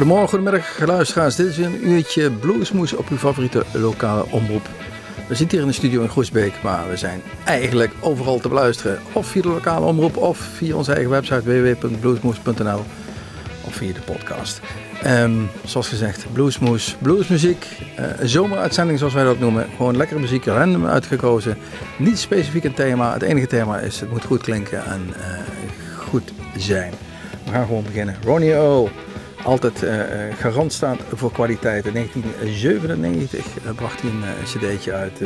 Goedemorgen, goedemiddag luisteraars. Dit is weer een uurtje bluesmoes op uw favoriete lokale omroep. We zitten hier in de studio in Groesbeek, maar we zijn eigenlijk overal te beluisteren. Of via de lokale omroep, of via onze eigen website www.bluesmoes.nl of via de podcast. Ehm, zoals gezegd, bluesmoes, bluesmuziek, uh, zomeruitzending zoals wij dat noemen. Gewoon lekkere muziek, random uitgekozen. Niet specifiek een thema, het enige thema is het moet goed klinken en uh, goed zijn. We gaan gewoon beginnen. Ronnie O altijd uh, garant staat voor kwaliteit. In 1997 uh, bracht hij een uh, cd'tje uit,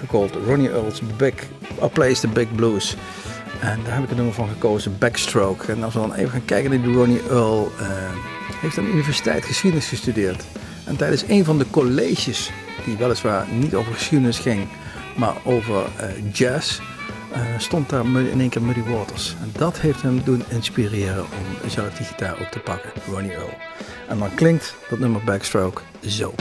gecalled Ronnie Earl's Big, A Place the Big Blues. En daar heb ik een nummer van gekozen, Backstroke. En als we dan even gaan kijken naar die Ronnie Earl, heeft aan de universiteit geschiedenis gestudeerd. En tijdens een van de colleges, die weliswaar niet over geschiedenis ging, maar over jazz uh, stond daar in één keer Muddy Waters. En dat heeft hem doen inspireren om zelf die gitaar ook te pakken, Ronnie Earl. En dan klinkt dat nummer Backstroke zo.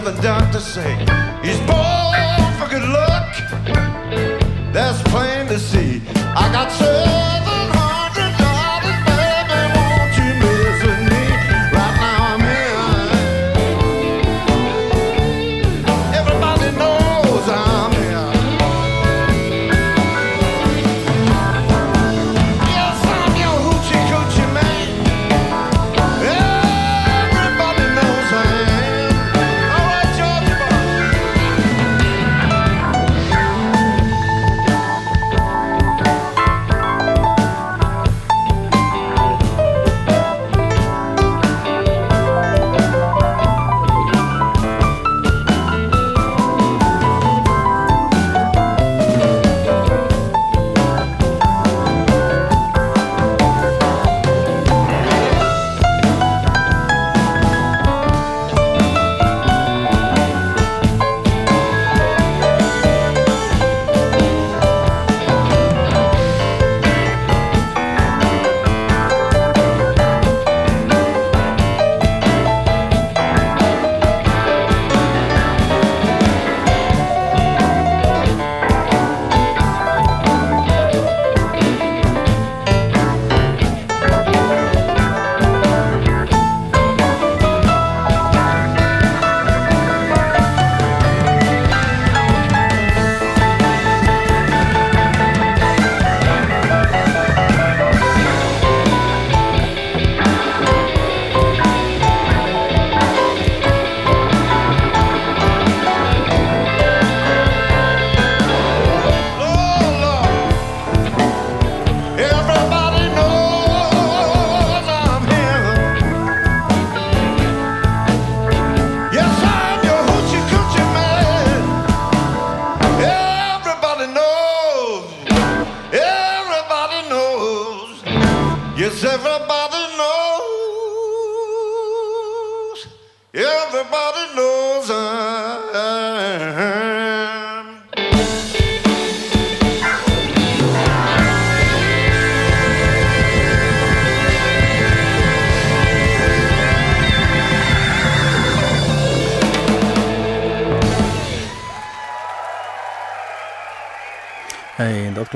The doctor say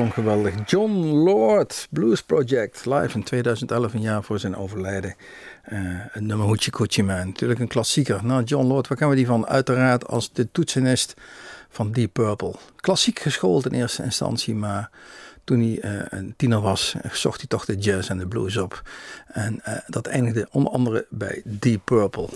klonk geweldig. John Lord, Blues Project, live in 2011, een jaar voor zijn overlijden. Uh, een nummer Hoochie Coochie Man, natuurlijk een klassieker. Nou, John Lord, waar kennen we die van? Uiteraard als de toetsenist van Deep Purple. Klassiek geschoold in eerste instantie, maar toen hij uh, een tiener was, zocht hij toch de jazz en de blues op. En uh, dat eindigde onder andere bij Deep Purple.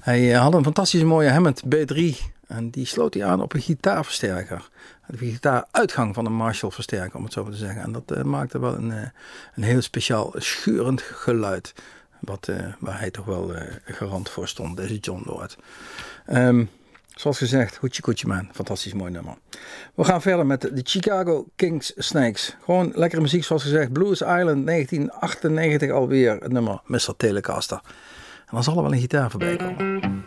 Hij had een fantastische mooie Hammond B3 en die sloot hij aan op een gitaarversterker de gitaaruitgang van een Marshall versterker, om het zo maar te zeggen. En dat uh, maakte wel een, uh, een heel speciaal schurend geluid. Wat, uh, waar hij toch wel garant voor stond, deze John Lord. Um, zoals gezegd, Hoetje Koetje Man, fantastisch mooi nummer. We gaan verder met de Chicago Kings Snakes. Gewoon lekkere muziek, zoals gezegd. Blues Island 1998 alweer, het nummer Mr. Telecaster. En dan zal er wel een gitaar voorbij komen.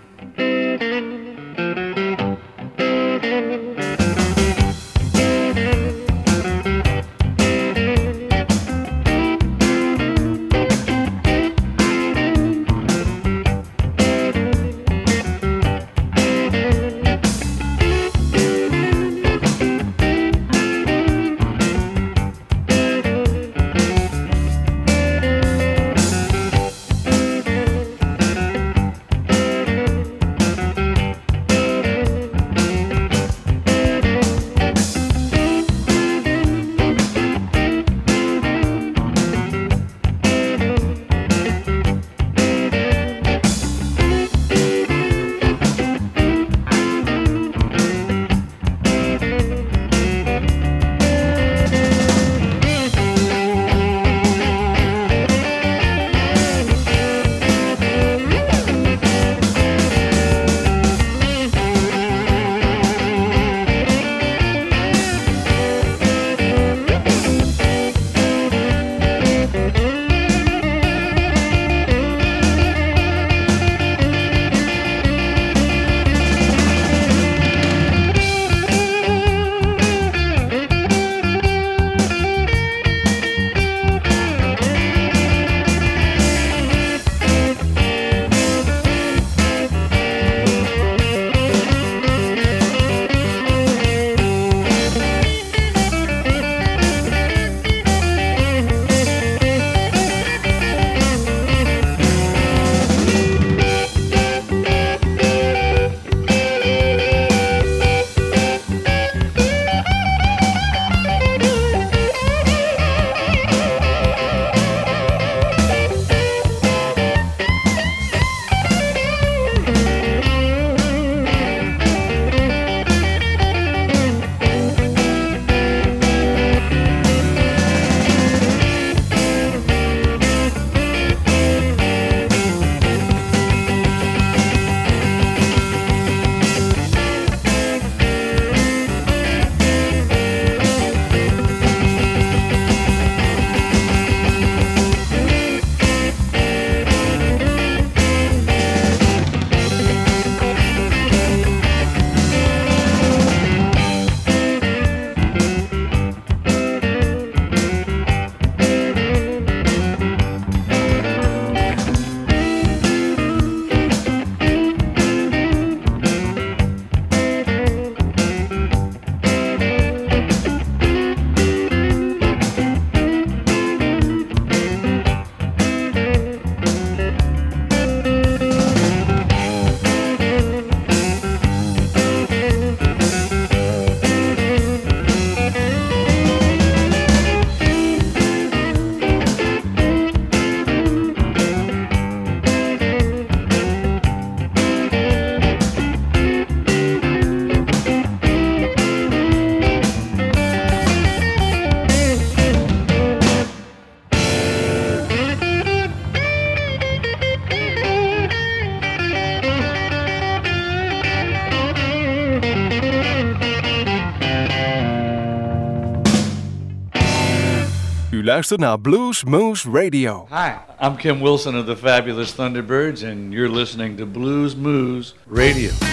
Luistert naar Blues Moose Radio. Hi, I'm Kim Wilson of the Fabulous Thunderbirds, and you're listening to Blues Moose Radio.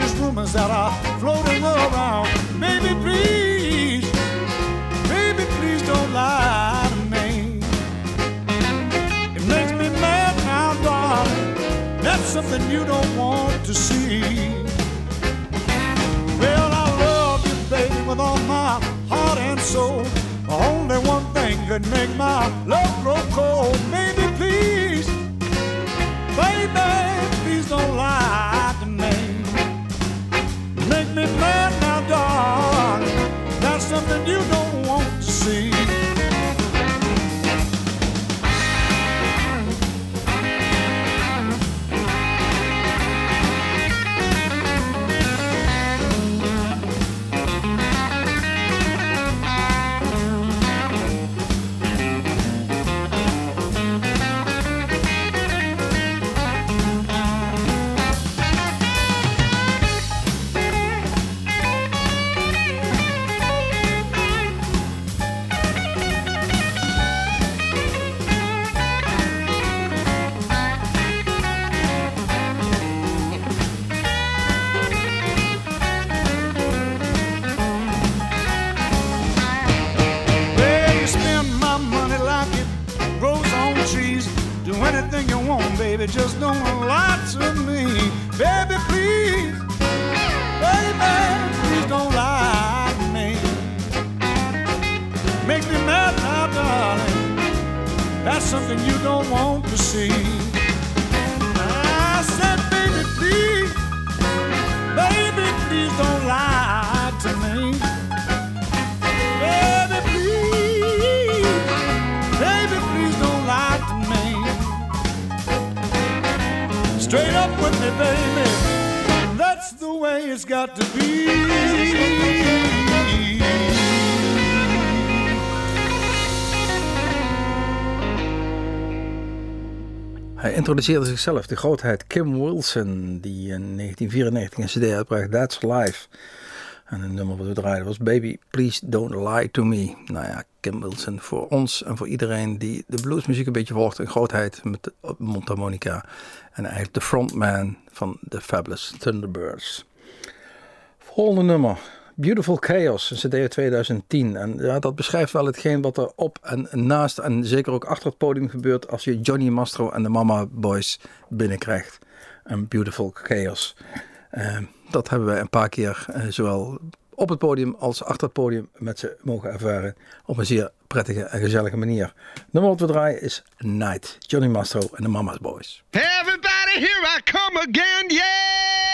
vicious rumors that are floating around. Baby, please, baby, please don't lie to me. It makes me mad now, darling. That's something you don't want to see. Well, I love you, baby, with all my heart and soul. Only one thing could make my love grow cold. make me mad now, darling. That's something you don't want to see. I said, baby, please, baby, please don't lie to me. Baby, please, baby, please don't lie to me. Straight up with me, baby. That's the way it's got to be. Introduceerde zichzelf, de grootheid Kim Wilson, die in 1994 een cd uitbracht, That's Life. En een nummer wat we draaiden was Baby Please Don't Lie To Me. Nou ja, Kim Wilson voor ons en voor iedereen die de bluesmuziek een beetje volgt. Een grootheid met mondharmonica. En eigenlijk de frontman van de Fabulous Thunderbirds. Volgende nummer. Beautiful Chaos, een CD 2010. En ja, dat beschrijft wel hetgeen wat er op en naast en zeker ook achter het podium gebeurt als je Johnny Mastro en de Mama Boys binnenkrijgt. Een Beautiful Chaos. Uh, dat hebben we een paar keer uh, zowel op het podium als achter het podium met ze mogen ervaren. Op een zeer prettige en gezellige manier. Nummer wat we draaien is Night. Johnny Mastro en de Mama's Boys. Everybody here I come again, yeah!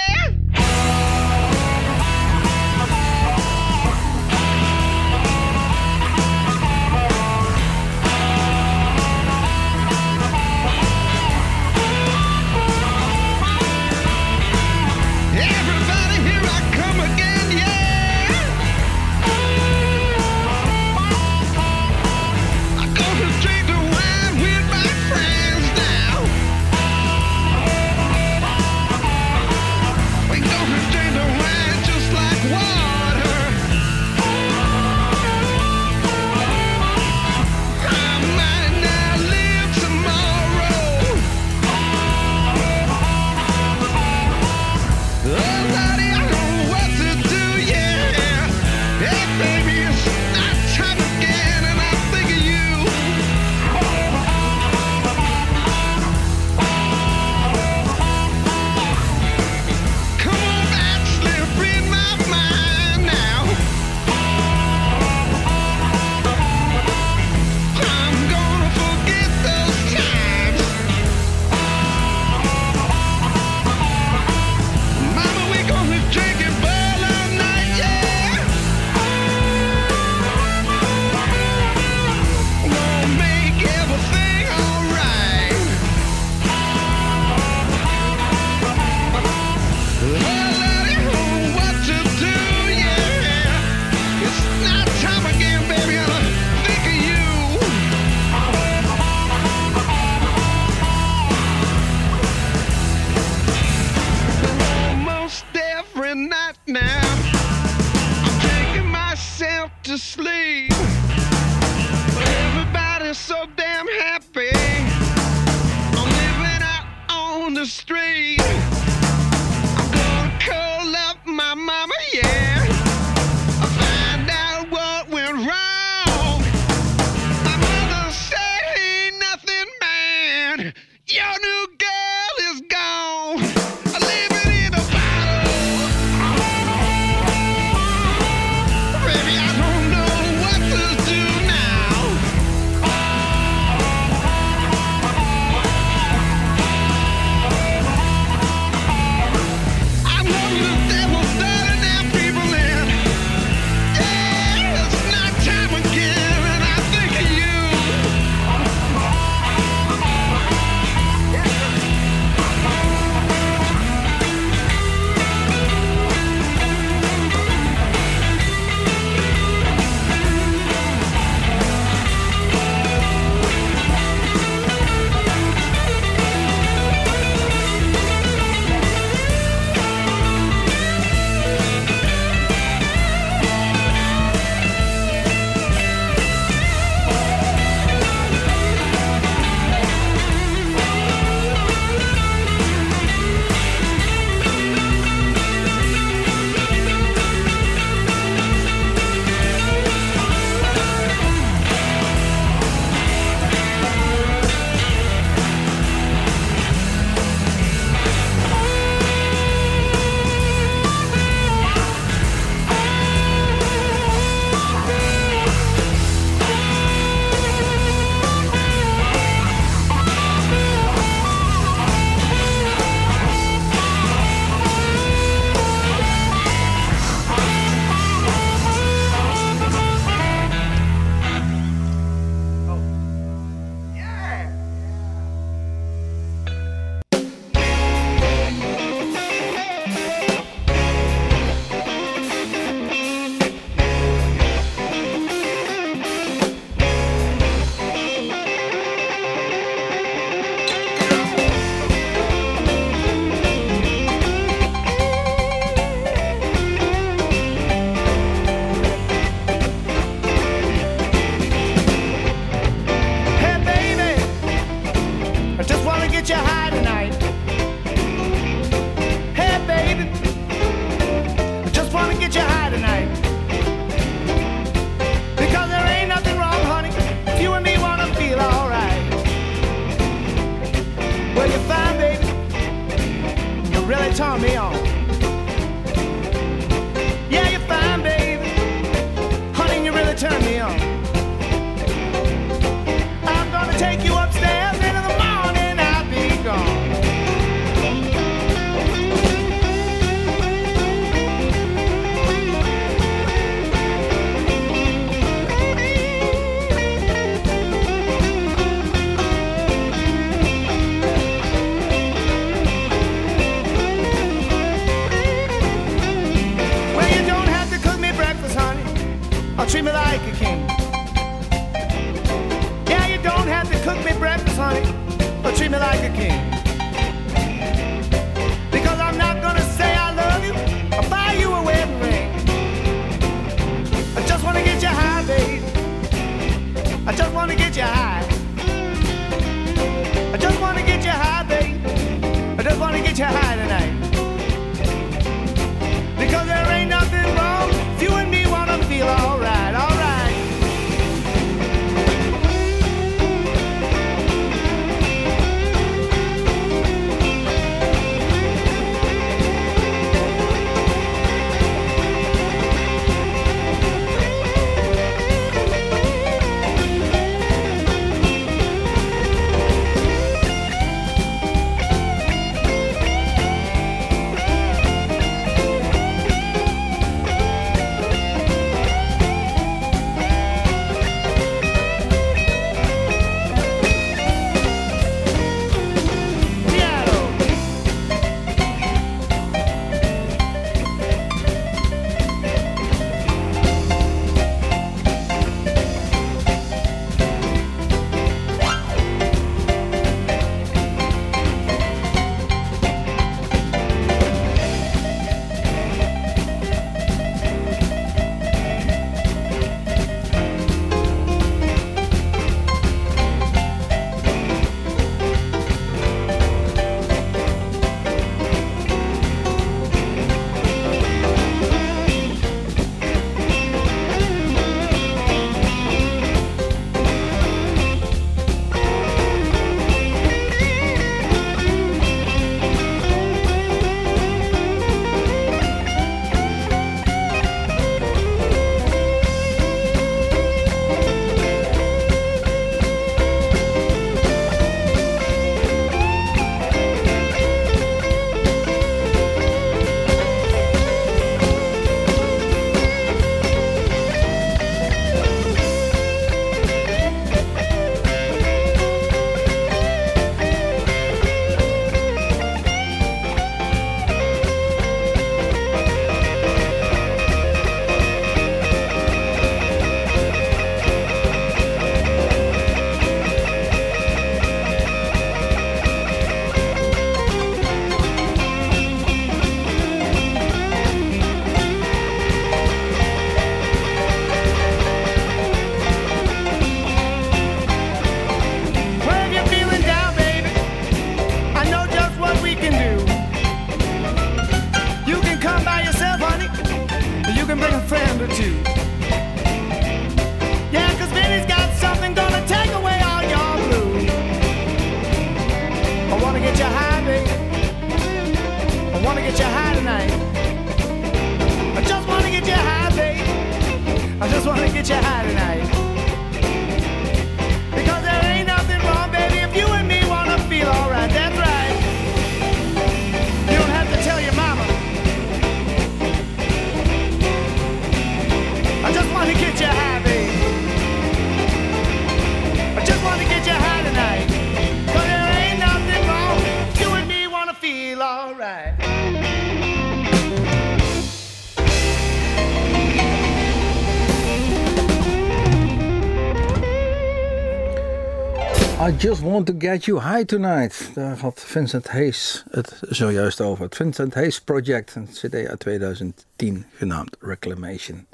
Just want to get you high tonight. Daar had Vincent Hayes het zojuist over. Het Vincent Hayes Project, een cd uit 2010 genaamd Reclamation.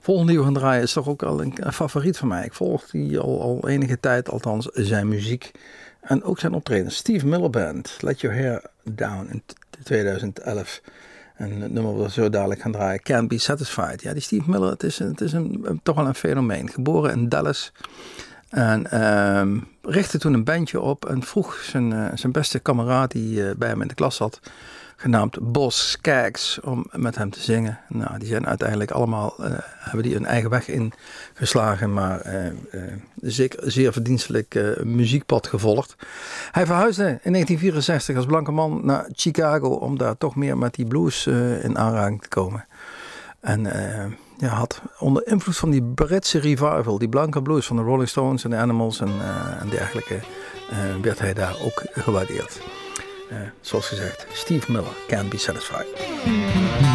Volgende die we gaan draaien is toch ook al een, favoriet van mij. Ik volg die al, al enige tijd, althans zijn muziek. En ook zijn optreden. Steve Miller Band, Let Your Hair Down in t- 2011. En het nummer dat we zo dadelijk gaan draaien, Can't Be Satisfied. Ja, die Steve Miller, het is, het is een- toch wel een fenomeen. Geboren in Dallas. En ehm, richtte toen een bandje op en vroeg zijn, eh, zijn beste kameraad die eh, bij hem in de klas zat, genaamd Bos Skaggs, om met hem te zingen. Nou, die zijn uiteindelijk allemaal, eh, hebben die een eigen weg ingeslagen, maar zeker zeer verdienstelijk muziekpad gevolgd. Hij verhuisde in 1964 als blanke man naar Chicago om daar toch meer met die blues in aanraking te komen. En eh, ja, had onder invloed van die Britse revival, die blanke blues van de Rolling Stones en de Animals en, eh, en dergelijke, eh, werd hij daar ook gewaardeerd. Zoals gezegd, Steve Miller, Can't Be Satisfied.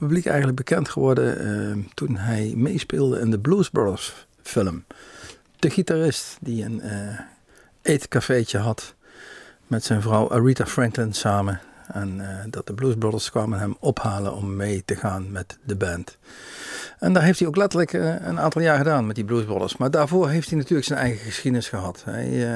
Publiek eigenlijk bekend geworden eh, toen hij meespeelde in de Blues Brothers film. De gitarist die een eetcafeetje had met zijn vrouw Aretha Franklin samen. En eh, dat de Blues Brothers kwamen hem ophalen om mee te gaan met de band. En daar heeft hij ook letterlijk een aantal jaar gedaan met die Blues Brothers. Maar daarvoor heeft hij natuurlijk zijn eigen geschiedenis gehad. Hij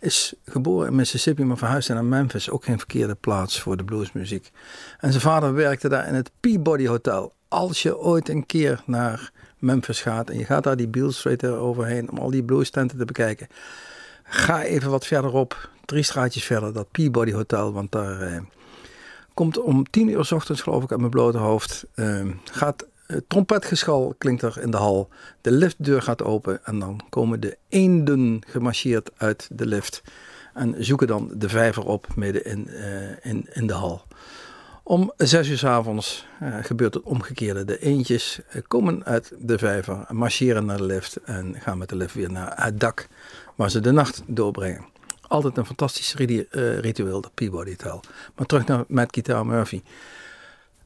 is geboren in Mississippi, maar verhuisde naar Memphis. Ook geen verkeerde plaats voor de bluesmuziek. En zijn vader werkte daar in het Peabody Hotel. Als je ooit een keer naar Memphis gaat en je gaat daar die Beale Street overheen om al die bluestenten te bekijken. Ga even wat verderop, drie straatjes verder, dat Peabody Hotel. Want daar eh, komt om tien uur s ochtends, geloof ik, uit mijn blote hoofd. eh, gaat trompetgeschal klinkt er in de hal. De liftdeur gaat open en dan komen de eenden gemarcheerd uit de lift. En zoeken dan de vijver op midden in, eh, in, in de hal. Om zes uur s avonds eh, gebeurt het omgekeerde. De eendjes eh, komen uit de vijver, marcheren naar de lift en gaan met de lift weer naar het dak waar ze de nacht doorbrengen. Altijd een fantastisch ri- eh, ritueel, dat Peabody Hotel. Maar terug naar Matt Guitar Murphy.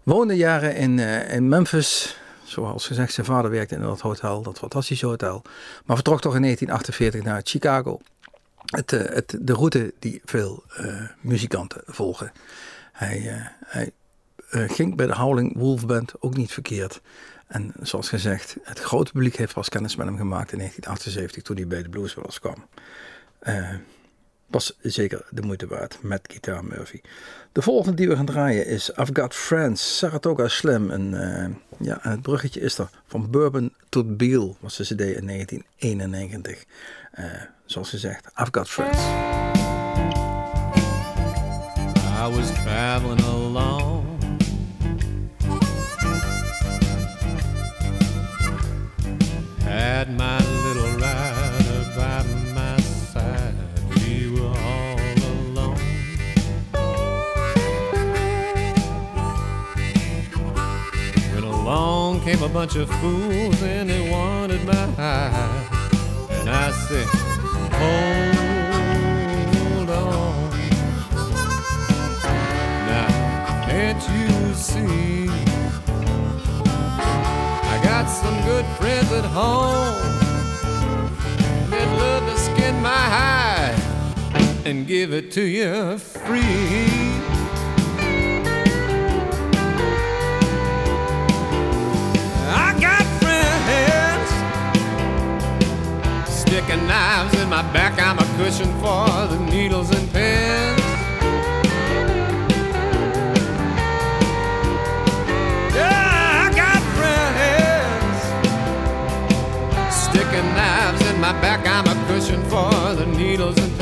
Woonde jaren in, eh, in Memphis. Zoals gezegd, zijn vader werkte in dat hotel, dat fantastische hotel. Maar vertrok toch in 1948 naar Chicago. Het, eh, het, de route die veel eh, muzikanten volgen. Hij, hij ging bij de Howling Wolf Band ook niet verkeerd. En zoals gezegd, het grote publiek heeft pas kennis met hem gemaakt in 1978 toen hij bij de Blues Brothers kwam. Was zeker de moeite waard met Guitar Murphy. De volgende die we gaan draaien is I've Got Friends, Saratoga Slim. Eh, ja, het bruggetje is er van Bourbon tot Beale, was de cd in 1991. Eh, zoals gezegd, I've Got Friends. I was traveling alone. Had my came a bunch of fools and they wanted my hide. And I said, Hold on. Now, can't you see? I got some good friends at home. They'd love to skin my hide and give it to you free. Sticking knives in my back. I'm a cushion for the needles and pins. Yeah, I got friends sticking knives in my back. I'm a cushion for the needles and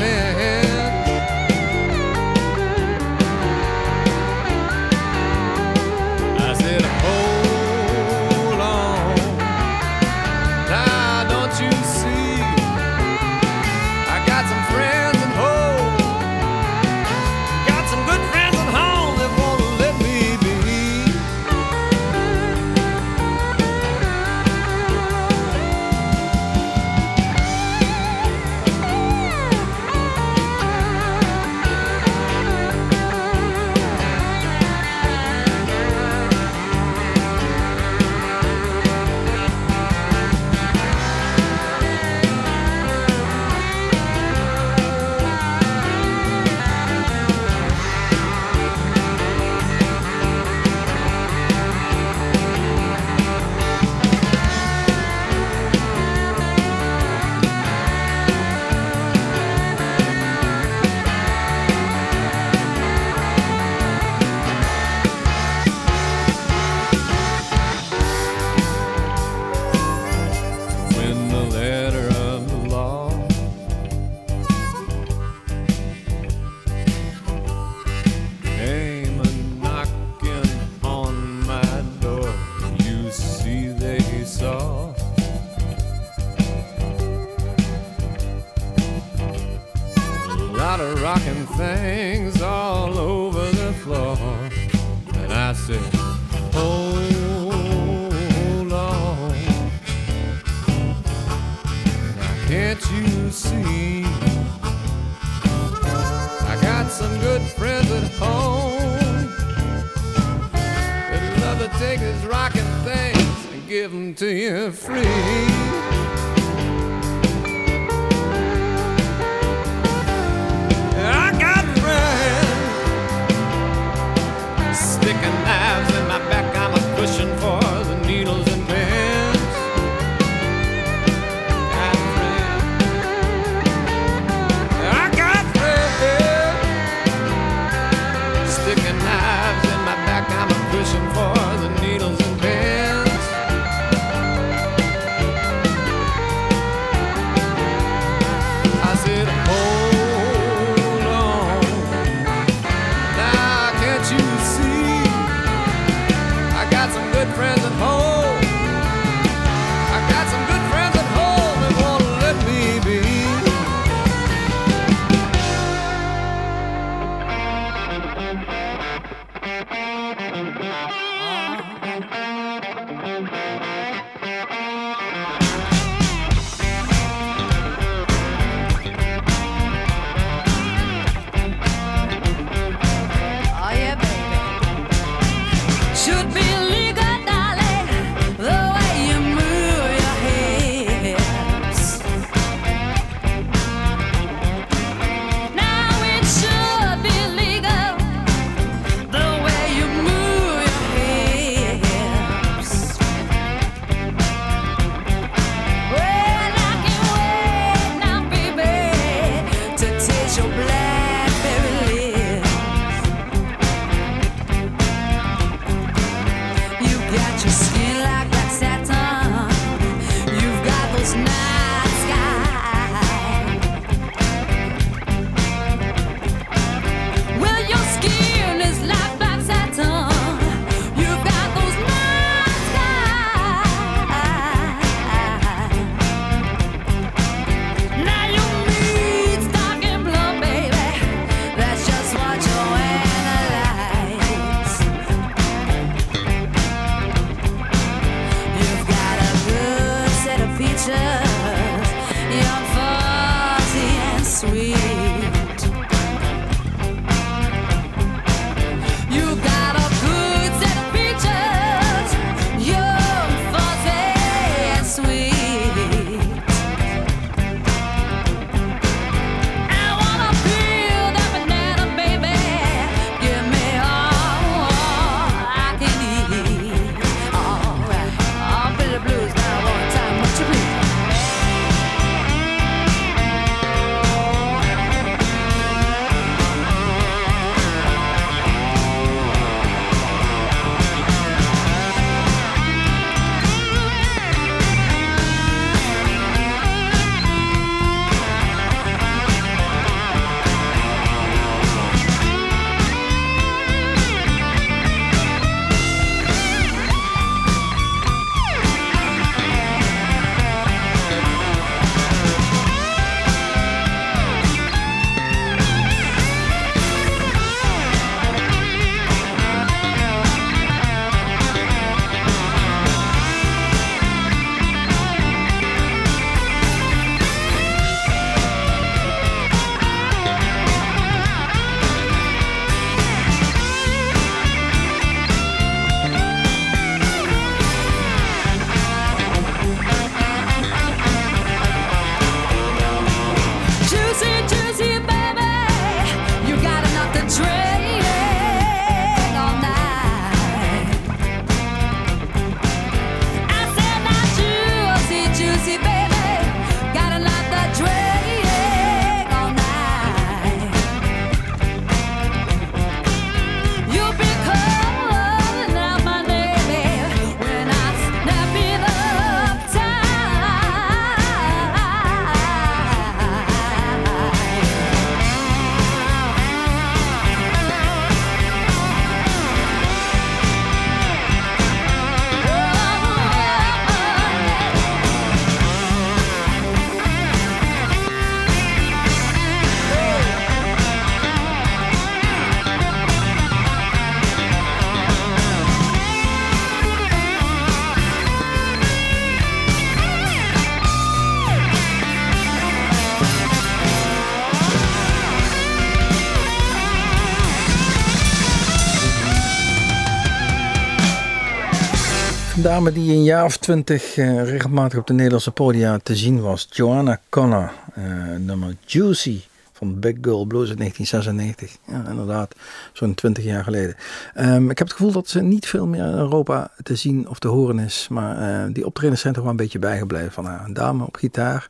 dame die een jaar of twintig eh, regelmatig op de Nederlandse podia te zien was. Joanna Connor, eh, nummer Juicy van Big Girl Blues uit 1996. Ja, inderdaad, zo'n 20 jaar geleden. Ehm, ik heb het gevoel dat ze niet veel meer in Europa te zien of te horen is. Maar eh, die optredens zijn toch wel een beetje bijgebleven van haar. Een dame op gitaar.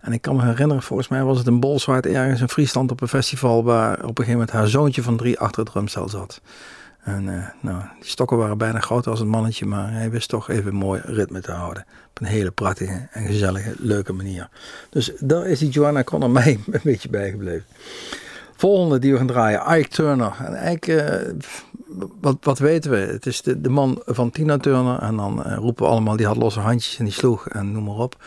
En ik kan me herinneren, volgens mij was het een Bolswaard ergens in Friesland op een festival... waar op een gegeven moment haar zoontje van drie achter het drumstel zat. En eh, nou, die stokken waren bijna groot als een mannetje, maar hij wist toch even mooi ritme te houden. Op een hele prachtige en gezellige, leuke manier. Dus daar is die Joanna Connor mij een beetje bijgebleven. Volgende die we gaan draaien, Ike Turner. En eigenlijk, eh, wat, wat weten we? Het is de, de man van Tina Turner. En dan eh, roepen we allemaal, die had losse handjes en die sloeg en noem maar op.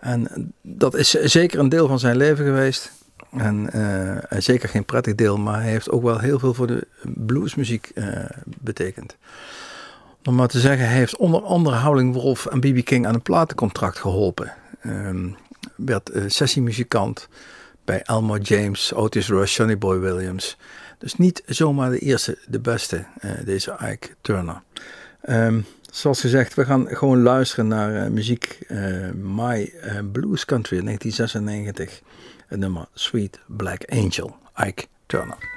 En dat is zeker een deel van zijn leven geweest. En eh, zeker geen prettig deel, maar hij heeft ook wel heel veel voor de bluesmuziek eh, betekend. Om maar te zeggen, hij heeft onder andere Howling Wolf en B.B. King aan een platencontract geholpen. Ehm werd eh, sessiemuzikant bij Elmore James, Otis Rush, Johnny Boy Williams. Dus niet zomaar de eerste, de beste, deze Ike Turner. Ehm, zoals gezegd, we gaan gewoon luisteren naar muziek My Blues Country 1996. Het nummer Sweet Black Angel, Ike Turner.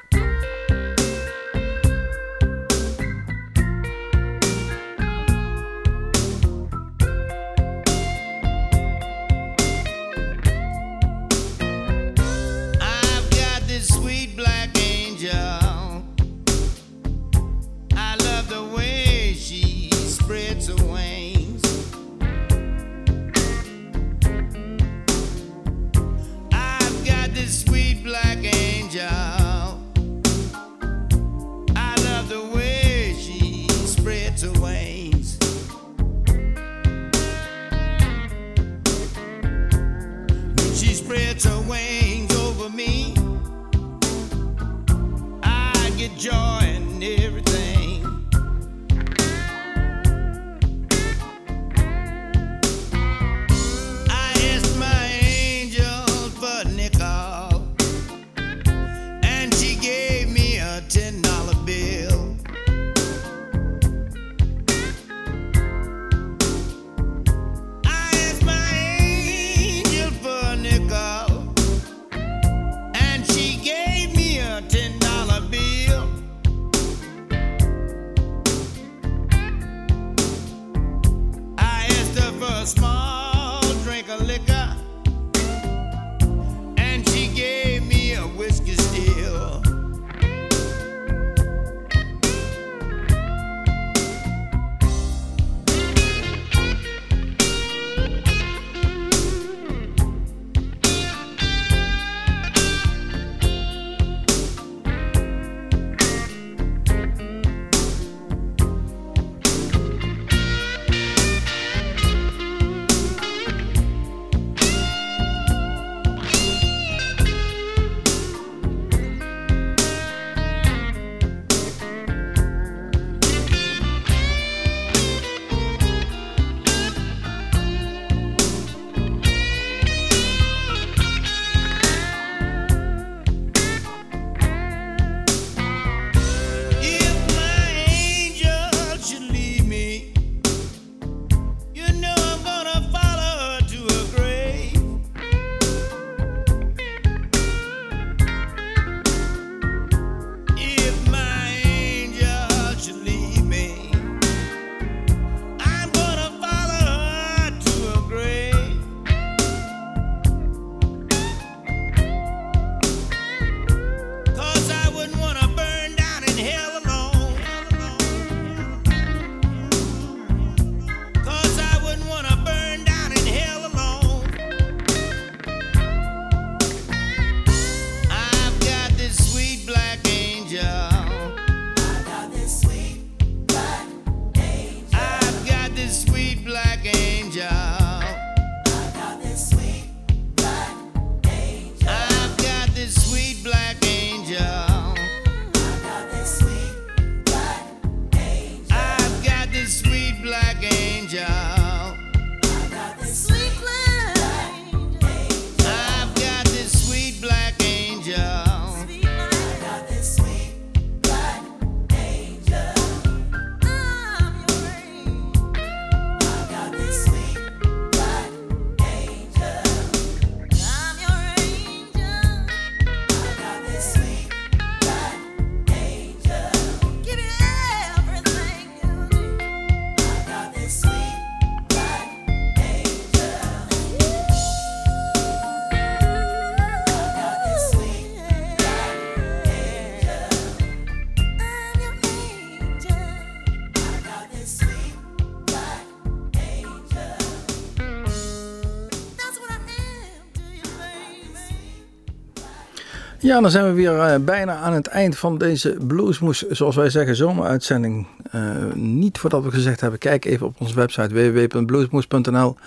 Ja, dan zijn we weer eh, bijna aan het eind van deze Bluesmoes, zoals wij zeggen, zomeruitzending. Eh, niet voordat we gezegd hebben, kijk even op onze website www.bluesmoes.nl.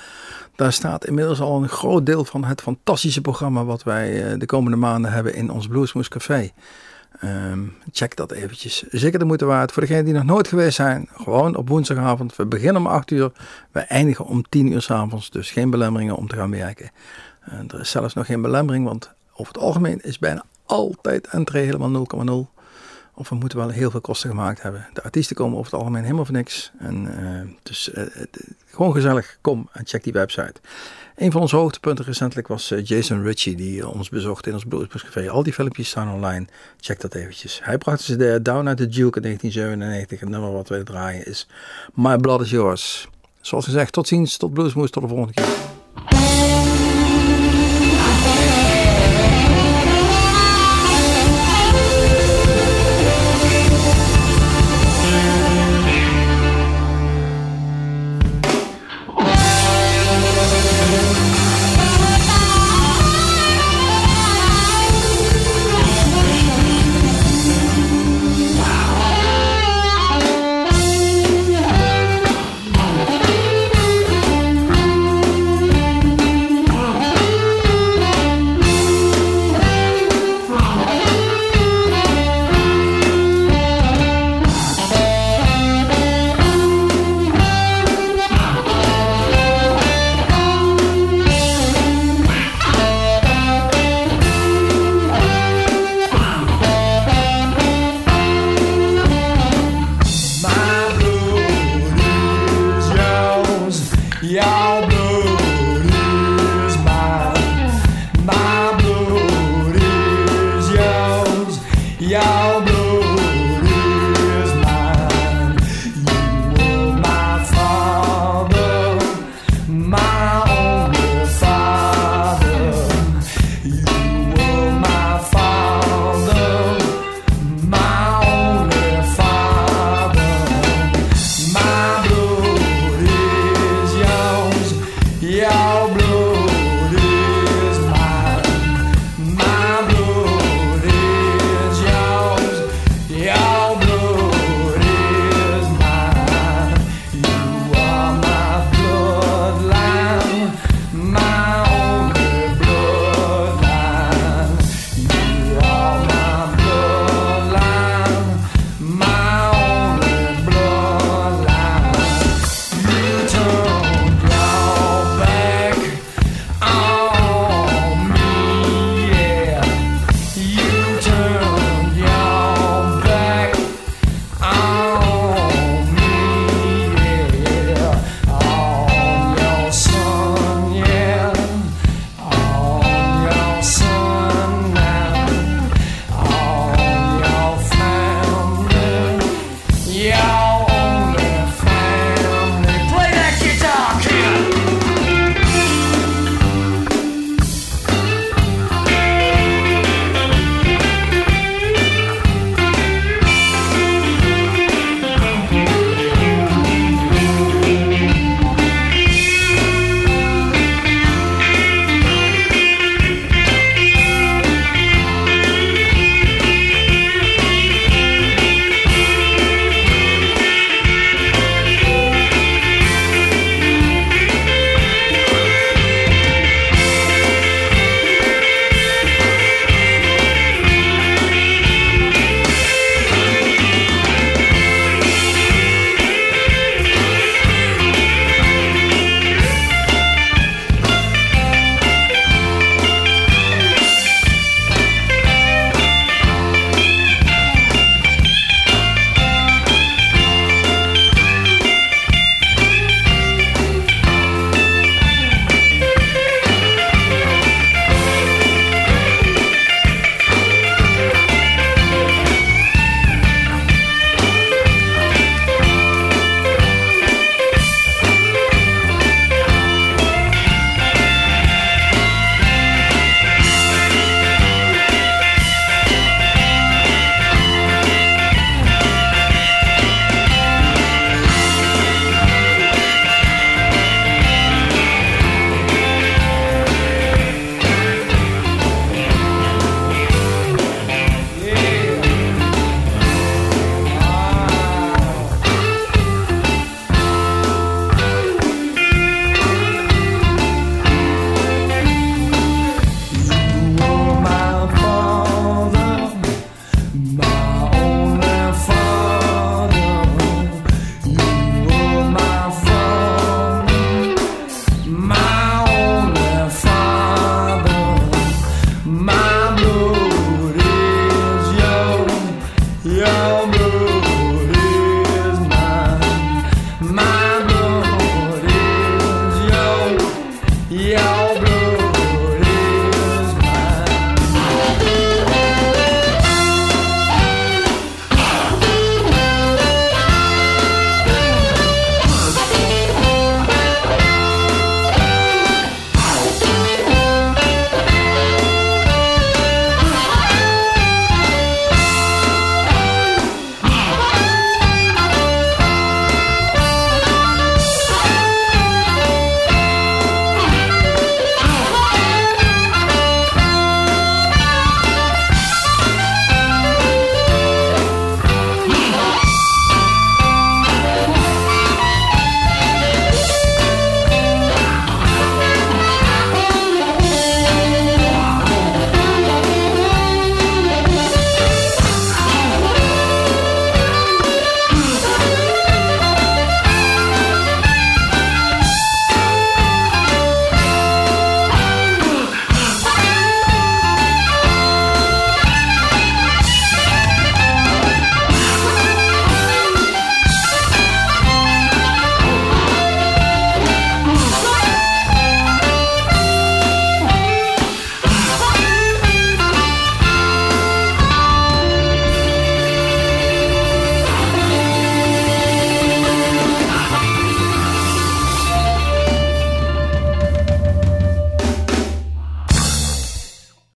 Daar staat inmiddels al een groot deel van het fantastische programma wat wij eh, de komende maanden hebben in ons Bluesmoes Café. Ehm, check dat eventjes. Zeker de moeite waard. Voor degenen die nog nooit geweest zijn, gewoon op woensdagavond. We beginnen om 8 uur, we eindigen om 10 uur s avonds. Dus geen belemmeringen om te gaan werken. Er is zelfs nog geen belemmering, want over het algemeen is bijna altijd entree helemaal 0,0. Of we moeten wel heel veel kosten gemaakt hebben. De artiesten komen over het algemeen helemaal voor niks. En, eh, dus eh, gewoon gezellig, kom en check die website. Een van onze hoogtepunten recentelijk was eh, Jason Ritchie, die ons bezocht in ons Bluesbus. Al die filmpjes staan online. Check dat eventjes. Hij bracht dus de Down at the Duke in 1997. Het nummer wat wij draaien is My Blood is Yours. Zoals gezegd, tot ziens, tot Bluesmoes, tot de volgende keer.